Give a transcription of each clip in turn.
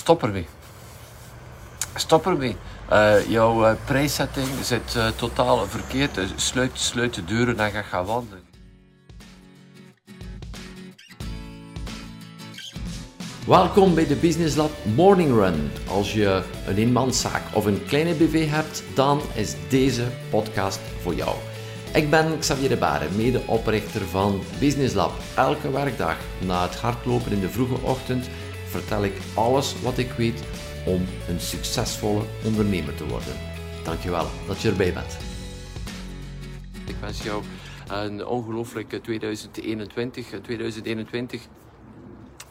Stop ermee. Stop ermee. Uh, jouw uh, prijssetting zit uh, totaal verkeerd. Sluit, sluit de deuren en ga gaan wandelen. Welkom bij de Business Lab Morning Run. Als je een eenmanszaak of een kleine BV hebt, dan is deze podcast voor jou. Ik ben Xavier de Baren, medeoprichter van Business Lab. Elke werkdag na het hardlopen in de vroege ochtend vertel ik alles wat ik weet om een succesvolle ondernemer te worden. Dankjewel dat je erbij bent. Ik wens jou een ongelooflijke 2021. 2021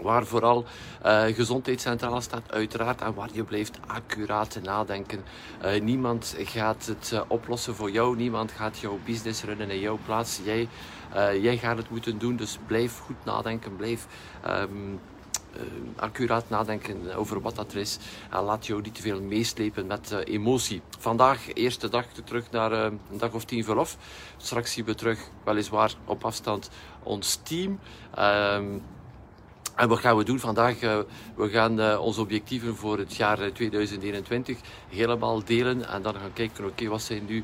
waar vooral uh, gezondheid centraal staat, uiteraard, en waar je blijft accuraat nadenken. Uh, niemand gaat het uh, oplossen voor jou, niemand gaat jouw business runnen in jouw plaats. Jij, jij gaat het moeten doen, dus blijf goed nadenken, blijf uh, accuraat nadenken over wat dat er is. En laat jou niet te veel meeslepen met uh, emotie. Vandaag, eerste dag terug naar uh, een dag of tien verlof. Straks zien we terug, weliswaar op afstand, ons team. En wat gaan we doen vandaag? we gaan onze objectieven voor het jaar 2021 helemaal delen en dan gaan kijken, oké, wat zijn nu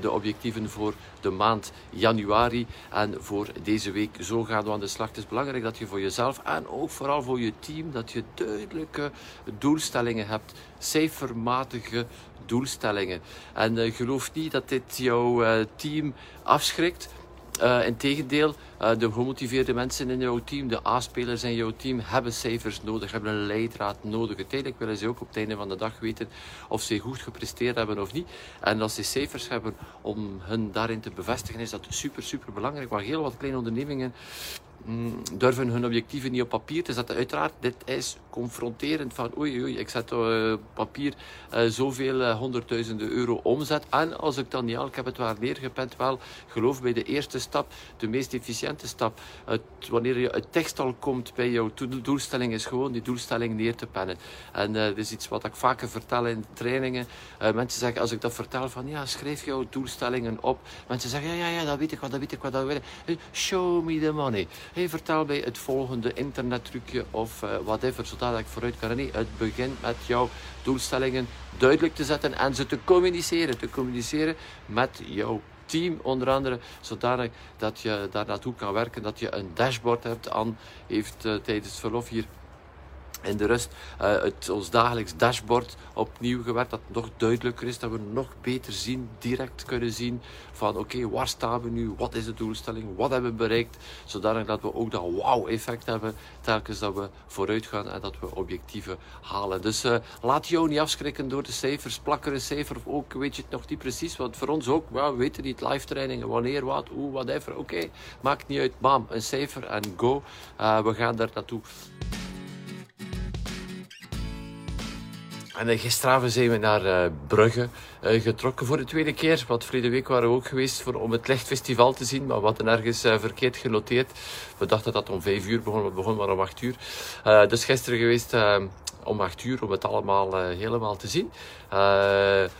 de objectieven voor de maand januari en voor deze week. Zo gaan we aan de slag. Het is belangrijk dat je voor jezelf en ook vooral voor je team, dat je duidelijke doelstellingen hebt, cijfermatige doelstellingen. En geloof niet dat dit jouw team afschrikt. Uh, Integendeel, uh, de gemotiveerde mensen in jouw team, de A-spelers in jouw team, hebben cijfers nodig, hebben een leidraad nodig. Uiteindelijk willen ze ook op het einde van de dag weten of ze goed gepresteerd hebben of niet. En als ze cijfers hebben om hun daarin te bevestigen, is dat super, super belangrijk. Maar heel wat kleine ondernemingen durven hun objectieven niet op papier te zetten. Uiteraard, dit is confronterend van oei oei, ik zet op uh, papier uh, zoveel uh, honderdduizenden euro omzet. En als ik dan niet al, ik heb het waar neergepend, wel, geloof bij de eerste stap, de meest efficiënte stap, het, wanneer je uit tekst al komt bij jouw doelstelling, is gewoon die doelstelling neer te pennen. En dat is iets wat ik vaker vertel in trainingen. mensen zeggen, als ik dat vertel, van ja, schrijf jouw doelstellingen op. Mensen zeggen, ja, ja, ja, dat weet ik wat, dat weet ik wat, dat weet ik. Show me the money. Hey, vertel bij het volgende internettrucje of whatever, zodat dat ik vooruit kan. Nee, het begint met jouw doelstellingen duidelijk te zetten en ze te communiceren. Te communiceren met jouw team onder andere, zodanig dat je daar naartoe kan werken, dat je een dashboard hebt. aan heeft uh, tijdens het verlof hier in de rust uh, het, ons dagelijks dashboard opnieuw gewerkt, dat nog duidelijker is, dat we nog beter zien, direct kunnen zien van oké, waar staan we nu, wat is de doelstelling, wat hebben we bereikt, zodanig dat we ook dat wow-effect hebben, telkens dat we vooruit gaan en dat we objectieven halen. Dus uh, laat jou niet afschrikken door de cijfers, plak er een cijfer of ook, weet je het nog niet precies, want voor ons ook, well, we weten niet, live trainingen, wanneer, wat, hoe, whatever, oké, maakt niet uit, bam, een cijfer en go, uh, we gaan daar naartoe. En gisteravond zijn we naar uh, Brugge uh, getrokken voor de tweede keer. Want vorige week waren we ook geweest voor, om het Lichtfestival te zien. Maar we hadden ergens verkeerd genoteerd. We dachten dat het om vijf uur begon. We begonnen maar om acht uur. dus gisteren geweest om acht uur om het allemaal helemaal te zien.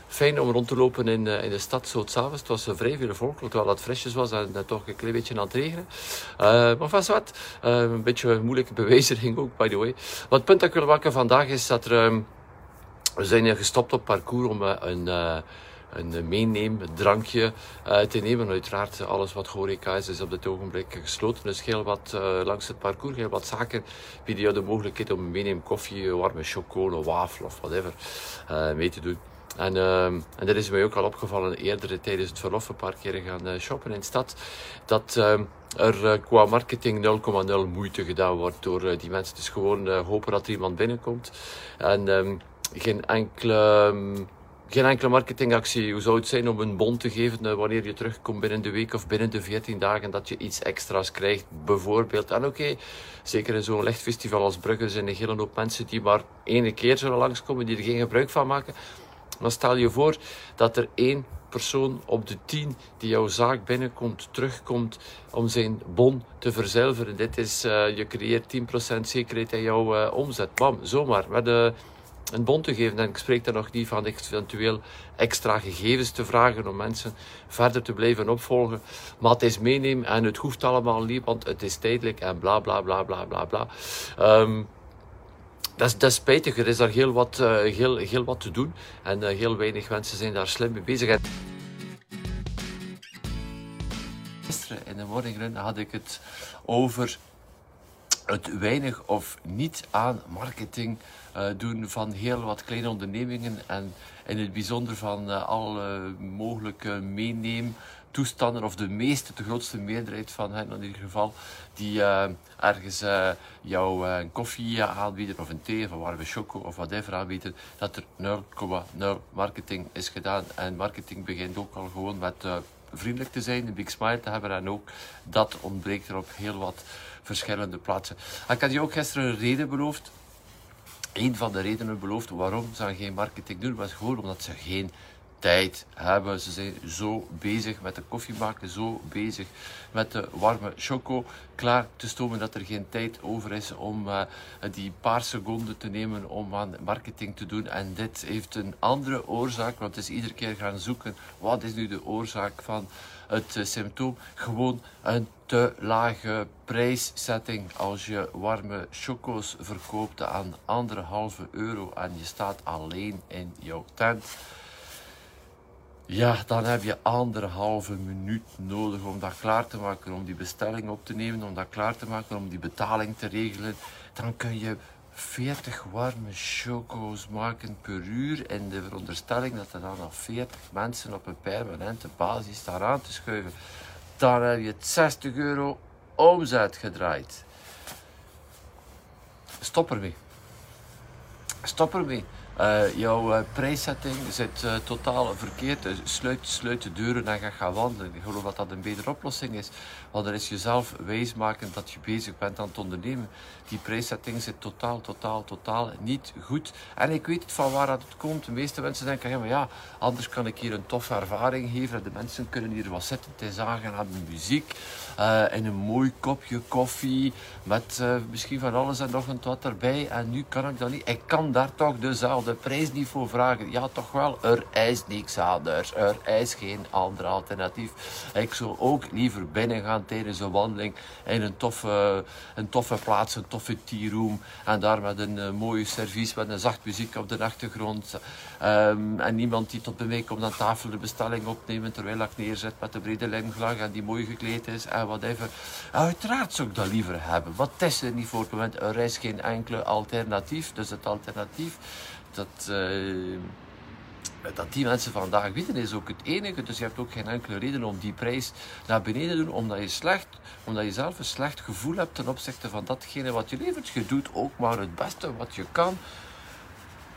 fijn om rond te lopen in, in de stad zo s'avonds. Het was vrij veel volk, terwijl het frisjes was en toch een klein beetje aan het regenen. maar vast wat. een beetje een moeilijke bewijziging ook, by the way. Wat punt dat ik wil maken vandaag is dat er... Ehm, we zijn gestopt op parcours om eh, een, eh, een meeneemdrankje uh, te nemen. Uiteraard, alles wat horeca is, is op dit ogenblik gesloten. Dus heel wat langs het parcours, heel wat zaken bieden je de mogelijkheid om meeneem koffie, warme chocola, wafel of whatever mee te doen. En, uh, en dat is mij ook al opgevallen eerder tijdens het verlof een paar keer gaan shoppen in de stad. Dat er qua marketing 0,0 moeite gedaan wordt door die mensen. Dus gewoon hopen dat er iemand binnenkomt. En um, geen enkele, geen enkele marketingactie. Hoe zou het zijn om een bon te geven uh, wanneer je terugkomt binnen de week of binnen de 14 dagen dat je iets extra's krijgt, bijvoorbeeld. En oké, zeker in zo'n lichtfestival als Brugge zijn er een hele hoop mensen die maar één keer zullen langskomen, die er geen gebruik van maken. Maar stel je voor dat er één persoon op de tien die jouw zaak binnenkomt, terugkomt om zijn bon te verzilveren. Dit is, uh, je creëert 10% zekerheid in jouw uh, omzet. Bam, zomaar. Met de een bon te geven. En ik spreek daar nog niet van eventueel extra gegevens te vragen om mensen verder te blijven opvolgen. Maar het is meenemen en het hoeft allemaal niet, want het is tijdelijk en bla bla bla bla bla bla. Um, dat is, dat spijtig. Er is daar heel wat, uh, heel, heel wat te doen. En uh, heel weinig mensen zijn daar slim mee bezig. En... Gisteren in de morning run had ik het over het weinig of niet aan marketing uh, doen van heel wat kleine ondernemingen en in het bijzonder van uh, alle mogelijke meeneem toestanden, of de meeste, de grootste meerderheid van hen in ieder geval, die uh, ergens jou een koffie aanbieden of een thee of een warme choco of whatever aanbieden, dat er 0,0 marketing is gedaan. En marketing begint ook al gewoon met vriendelijk te zijn, een big smile te hebben en ook dat ontbreekt er op heel wat verschillende plaatsen. Ik had je ook gisteren een reden beloofd. Een van de redenen beloofd waarom ze geen marketing doen, was gewoon omdat ze geen tijd hebben. Ze zijn zo bezig met de koffie maken, zo bezig met de warme choco klaar te stomen dat er geen tijd over is om uh, die paar seconden te nemen om aan marketing te doen. En dit heeft een andere oorzaak, want het is iedere keer gaan zoeken wat is nu de oorzaak van het uh, symptoom. Gewoon een te lage prijszetting. Als je warme choco's verkoopt aan anderhalve euro en je staat alleen in jouw tent ja, dan heb je anderhalve minuut nodig om dat klaar te maken, om die bestelling op te nemen, om dat klaar te maken, om die betaling te regelen. Dan kun je 40 warme choco's maken per uur in de veronderstelling dat er dan nog 40 mensen op een permanente basis staan aan te schuiven. Dan heb je het 60 euro omzet gedraaid. Stop ermee. Stop ermee. Uh, jouw uh, prijszetting zit uh, totaal verkeerd. Sluit, de deuren en ga gaan wandelen. Ik geloof dat dat een betere oplossing is. Want er is jezelf wijsmaken dat je bezig bent aan het ondernemen. Die prijszetting zit totaal, totaal, totaal niet goed. En ik weet het van waar dat het komt. De meeste mensen denken, maar ja, anders kan ik hier een toffe ervaring geven. De mensen kunnen hier wat zitten te zagen aan de muziek. en een mooi kopje koffie. Met misschien van alles en nog wat erbij. En nu kan ik dat niet. Ik kan daar toch dezelfde de prijs niet voor vragen. Ja, toch wel. Er is niks anders. Er is geen ander alternatief. Ik zou ook liever binnen gaan tijdens een wandeling in een toffe, een toffe plaats, een toffe tea room. En daar met een uh, mooie servies, met een zacht muziek op de achtergrond. Um, en niemand die tot bij mij komt aan tafel de bestelling opnemen terwijl ik neerzet met de brede limglag en die mooi gekleed is en whatever. Uiteraard zou ik dat liever hebben. Wat is er niet voor het moment? Er is geen enkele alternatief. Dus het alternatief dat, uh, dat die mensen vandaag weten is ook het enige. Dus je hebt ook geen enkele reden om die prijs naar beneden te doen, omdat je, slecht, omdat je zelf een slecht gevoel hebt ten opzichte van datgene wat je levert. Je doet ook maar het beste wat je kan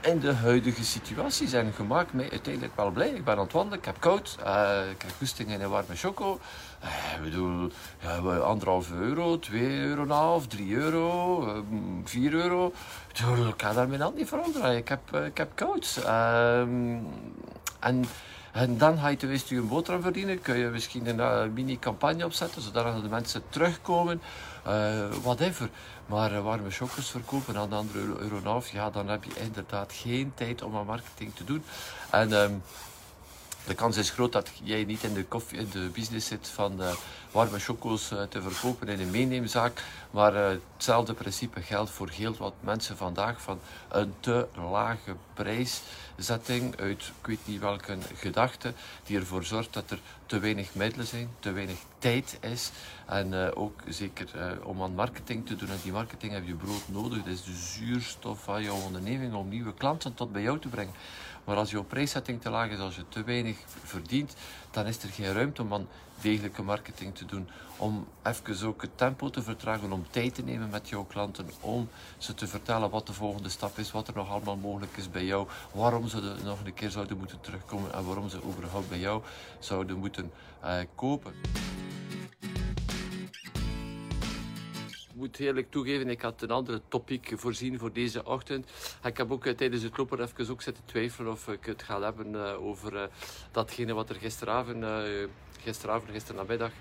in de huidige situatie zijn gemaakt mij uiteindelijk wel blij. Ik ben aan het ik heb koud, uh, ik heb goesting in een warme choco. Uh, ik bedoel, ja, anderhalve euro, twee euro en half, drie euro, um, vier euro. Ik, bedoel, ga daar mijn hand niet veranderen. Ik heb, uh, ik heb koud. Um, en en dan ga je tenminste je boterham verdienen. Kun je misschien een uh, mini-campagne opzetten, zodat de mensen terugkomen. Uh, whatever. Maar uh, warme chocos verkopen aan de andere euro, euro ja, dan heb je inderdaad geen tijd om aan marketing te doen. En um, de kans is groot dat jij niet in de, koffie, in de business zit van uh, warme choco's uh, te verkopen in een meeneemzaak. Maar uh, hetzelfde principe geldt voor heel wat mensen vandaag van een te lage prijszetting uit ik weet niet welke gedachte die ervoor zorgt dat er te weinig middelen zijn, te weinig tijd is en ook zeker om aan marketing te doen. En die marketing heb je brood nodig. Dat is de zuurstof van jouw onderneming om nieuwe klanten tot bij jou te brengen. Maar als jouw prijszetting te laag is, als je te weinig verdient, dan is er geen ruimte om aan degelijke marketing te doen. Om even ook het tempo te vertragen, om tijd te nemen met jouw klanten, om ze te vertellen wat de volgende stap is, wat er nog allemaal mogelijk is bij jou, waarom ze nog een keer zouden moeten terugkomen en waarom ze überhaupt bij jou zouden moeten uh, kopen. Moet eerlijk toegeven, ik had een andere topic voorzien voor deze ochtend. Ik heb ook eh, tijdens het lopen even ook zitten twijfelen of ik het ga hebben uh, over uh, datgene wat er gisteravond, gisteravond, gisternamiddag,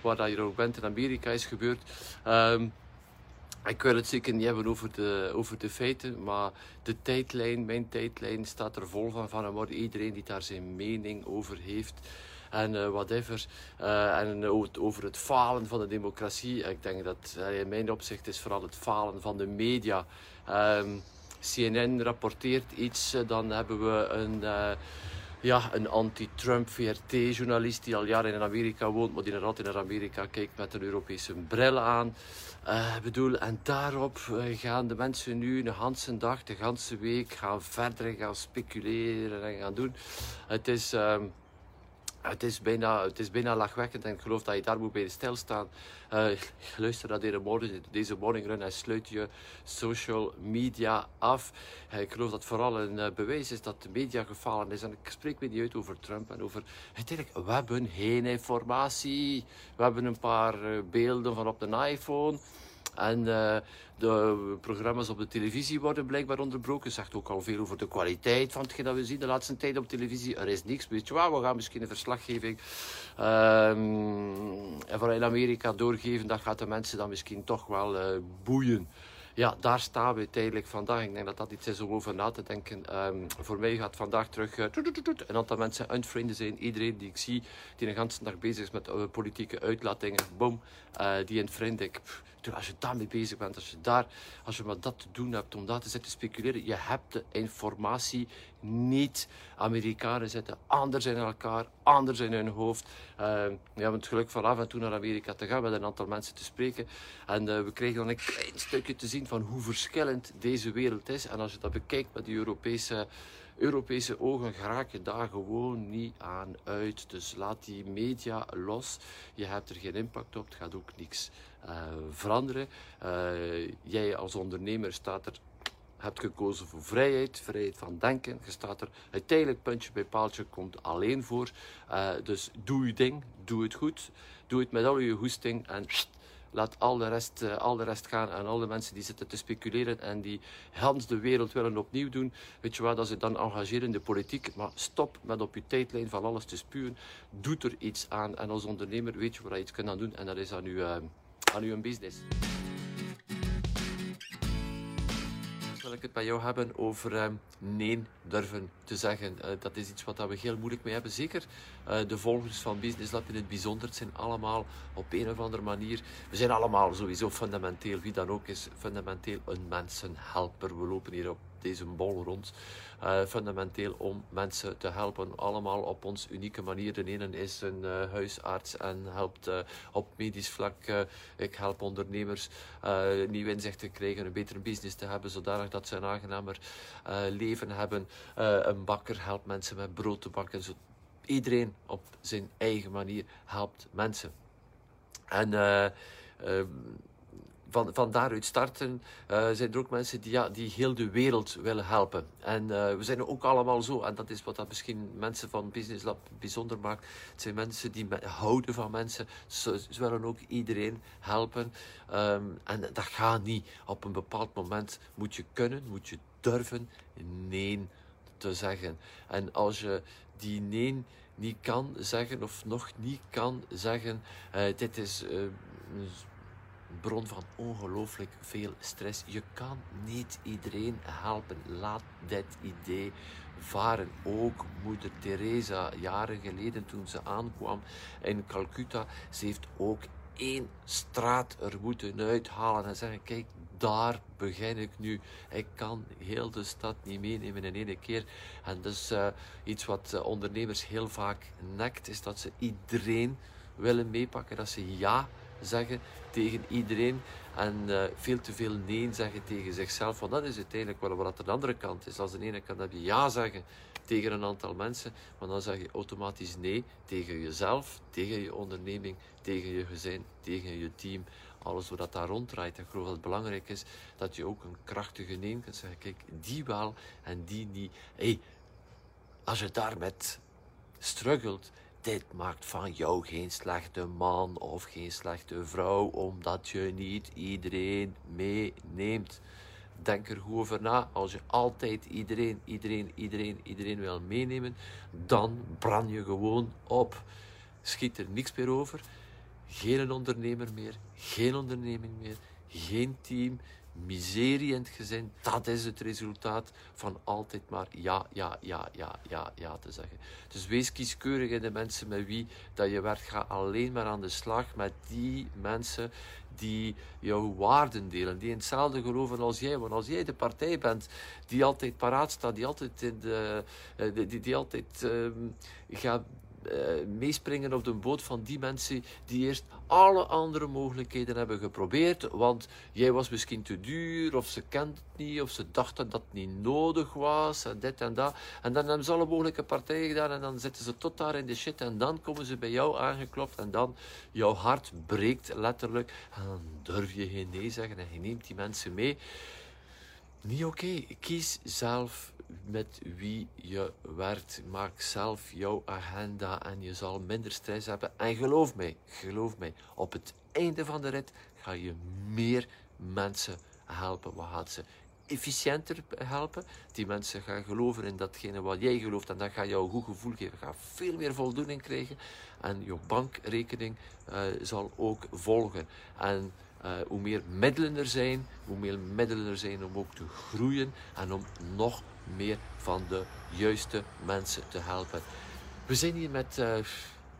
waar dat hier ook bent in Amerika is gebeurd. Um, ik wil het zeker niet hebben over de, over de feiten, maar de tijdlijn, mijn tijdlijn, staat er vol van. van en iedereen die daar zijn mening over heeft en uh, whatever. Uh, en over het falen van de democratie. Ik denk dat in mijn opzicht is vooral het falen van de media. Um, CNN rapporteert iets, dan hebben we een ja, een anti-Trump VRT-journalist die al jaren in Amerika woont, maar die inderdaad in Amerika kijkt met een Europese bril aan. Bedoel, en daarop gaan de mensen nu de hele dag, de hele week gaan verder gaan speculeren en gaan doen. Het is... Uh, het is, bijna, het is bijna lachwekkend en ik geloof dat je daar moet bij stilstaan. Uh, luister naar deze morning, deze morning run en sluit je social media af. Uh, ik geloof dat vooral een uh, bewijs is dat de media gevallen is. En ik spreek me niet uit over Trump en over... Uiteindelijk, we hebben geen informatie. We hebben een paar beelden van op de iPhone. En uh, de programma's op de televisie worden blijkbaar onderbroken. Zegt ook al veel over de kwaliteit van hetgeen dat we zien de laatste tijd op televisie. Er is niks. Weet je wat, we gaan misschien een verslaggeving um, vooral in Amerika doorgeven. Dat gaat de mensen dan misschien toch wel uh, boeien ja, daar staan we tijdelijk vandaag. Ik denk dat dat iets is om over na te denken. Um, voor mij gaat vandaag terug uh, een aantal mensen unfrienden zijn. Iedereen die ik zie, die een hele dag bezig is met politieke uitlatingen, boom, die unfriend ik. Als je daarmee bezig bent, als je, daar, als je maar dat te doen hebt om daar te zitten speculeren, je hebt de informatie niet. Amerikanen zitten anders in elkaar, anders in hun hoofd. Uh, we hebben het geluk van af en toe naar Amerika te gaan met een aantal mensen te spreken. En uh, we krijgen dan een klein stukje te zien van hoe verschillend deze wereld is. En als je dat bekijkt met die Europese, Europese ogen, raak je daar gewoon niet aan uit. Dus laat die media los. Je hebt er geen impact op, het gaat ook niks veranderen. jij als ondernemer staat er hebt gekozen voor vrijheid, vrijheid van denken. Je staat er uiteindelijk puntje bij paaltje, komt alleen voor. Uh, dus doe je ding, doe het goed, doe het met al je hoesting en laat al de, rest, al de rest gaan. En al de mensen die zitten te speculeren en die Hans de wereld willen opnieuw doen, weet je wat, dat ze dan engageren in de politiek. Maar stop met op je tijdlijn van alles te spuwen. Doe er iets aan. En als ondernemer weet je waar je iets kunt aan doen en dat is aan uh, aan uw business. wil ik het bij jou hebben over uh, nee durven te zeggen. Uh, dat is iets wat we heel moeilijk mee hebben. Zeker uh, de volgers van Business Lab in het bijzonder. Het zijn allemaal op een of andere manier... We zijn allemaal sowieso fundamenteel, wie dan ook is, fundamenteel een mensenhelper. We lopen hier op deze bol rond. Uh, fundamenteel om mensen te helpen, allemaal op ons unieke manier. De ene is een uh, huisarts en helpt uh, op medisch vlak. ik help ondernemers nieuw inzicht te krijgen, een betere business te hebben, zodanig dat ze een aangenamer leven hebben. een bakker helpt mensen met brood te bakken. Iedereen op zijn eigen manier helpt mensen. En van, van daaruit starten uh, zijn er ook mensen die, ja, die heel de wereld willen helpen. En uh, we zijn ook allemaal zo, en dat is wat dat misschien mensen van Business Lab bijzonder maakt. Het zijn mensen die houden van mensen, ze, willen ook iedereen helpen. Um, en dat gaat niet. Op een bepaald moment moet je kunnen, moet je durven nee te zeggen. En als je die nee niet kan zeggen, of nog niet kan zeggen, uh, dit is bron van ongelooflijk veel stress. Je kan niet iedereen helpen. Laat dit idee varen. Ook moeder Teresa, jaren geleden toen ze aankwam in Calcutta, ze heeft ook één straat er moeten uithalen en zeggen: Kijk, daar begin ik nu. Ik kan heel de stad niet meenemen in één keer. En dus uh, iets wat uh, ondernemers heel vaak nekt, is dat ze iedereen willen meepakken. Dat ze ja zeggen tegen iedereen en uh, veel te veel nee zeggen tegen zichzelf. Want dat is uiteindelijk wel wat de andere kant is. Als de ene kant heb je ja zeggen tegen een aantal mensen, maar dan zeg je automatisch nee tegen jezelf, tegen je onderneming, tegen je gezin, tegen je team. Alles wat daar ronddraait. Ik geloof dat het belangrijk is dat je ook een krachtige nee kunt zeggen. Kijk, die wel en die niet. Hey, als je daar met struggelt, dit maakt van jou geen slechte man of geen slechte vrouw, omdat je niet iedereen meeneemt. Denk er goed over na. Als je altijd iedereen, iedereen, iedereen, iedereen wil meenemen, dan brand je gewoon op. Schiet er niks meer over. Geen ondernemer meer, geen onderneming meer, geen team, miserie in het gezin, dat is het resultaat van altijd maar ja, ja, ja, ja, ja, ja te zeggen. Dus wees kieskeurig in de mensen met wie dat je werkt. Ga alleen maar aan de slag met die mensen die jouw waarden delen, die in hetzelfde geloven als jij. Want als jij de partij bent die altijd paraat staat, die altijd, in de, eh, die, die, altijd uh, gaat uh, meespringen op de boot van die mensen die eerst alle andere mogelijkheden hebben geprobeerd. Want jij was misschien te duur, of ze kent het niet, of ze dachten dat het niet nodig was, en dit en dat. En dan hebben ze alle mogelijke partijen gedaan, en dan zitten ze tot daar in de shit, en dan komen ze bij jou aangeklopt, en dan jouw hart breekt letterlijk. En dan durf je geen nee zeggen, en je neemt die mensen mee. Niet oké. Kies zelf met wie je werkt. Maak zelf jouw agenda en je zal minder stress hebben. En geloof mij, geloof mij, op het einde van de rit ga je meer mensen helpen. Wat gaat ze efficiënter helpen? Die mensen gaan geloven in datgene wat jij gelooft en dat gaat jou een goed gevoel geven. Ga veel meer voldoening krijgen en je bankrekening uh, zal ook volgen. En uh, hoe meer middelen er zijn, hoe meer middelen er zijn om ook te groeien en om nog meer van de juiste mensen te helpen. We zijn hier met uh, eh,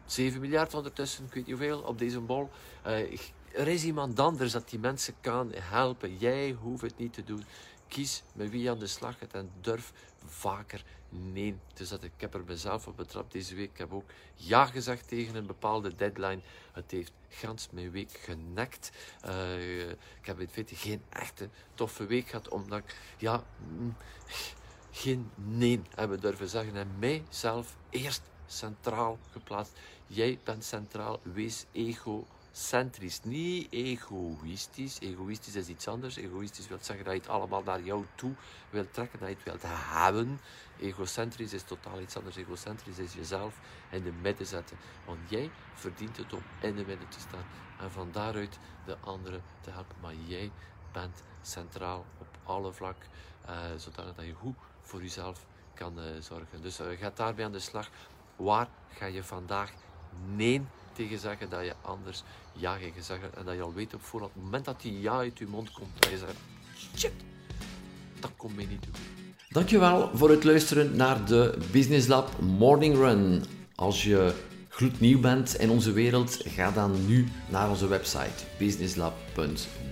7 miljard ondertussen, ik weet niet hoeveel, op deze bol. Uh, er is iemand anders dat die mensen kan helpen. Jij hoeft het niet te doen. Kies met wie je aan de slag gaat en durf vaker nee Dus dat ik heb er mezelf op betrapt deze week. Ik heb ook ja gezegd tegen een bepaalde deadline. Het heeft gans mijn week genekt. Uh, ik heb in feite geen echte toffe week gehad, omdat ik ja, mm, geen nee hebben durven zeggen en mijzelf eerst centraal geplaatst. Jij bent centraal, wees ego centrisch, niet egoïstisch. Egoïstisch is iets anders. Egoïstisch wil zeggen dat je het allemaal naar jou toe wilt trekken, dat je het wilt hebben. Egocentrisch is totaal iets anders. Egocentrisch is jezelf in de midden zetten. Want jij verdient het om in de midden te staan en van daaruit de anderen te helpen. Maar jij bent centraal op alle vlak, uh, zodat je goed voor jezelf kan uh, zorgen. Dus uh, ga daarbij aan de slag. Waar ga je vandaag nee tegen zeggen dat je anders ja gaat zeggen en dat je al weet op voorhand, op het moment dat die ja uit je mond komt, dat je zegt, shit, dat komt mij niet toe. Dankjewel voor het luisteren naar de Business Lab Morning Run. Als je gloednieuw bent in onze wereld, ga dan nu naar onze website businesslab.be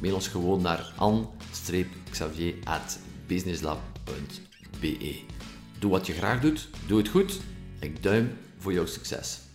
Mail ons gewoon naar an-xavier.businesslab.be Doe wat je graag doet, doe het goed. Ik duim voor jouw succes.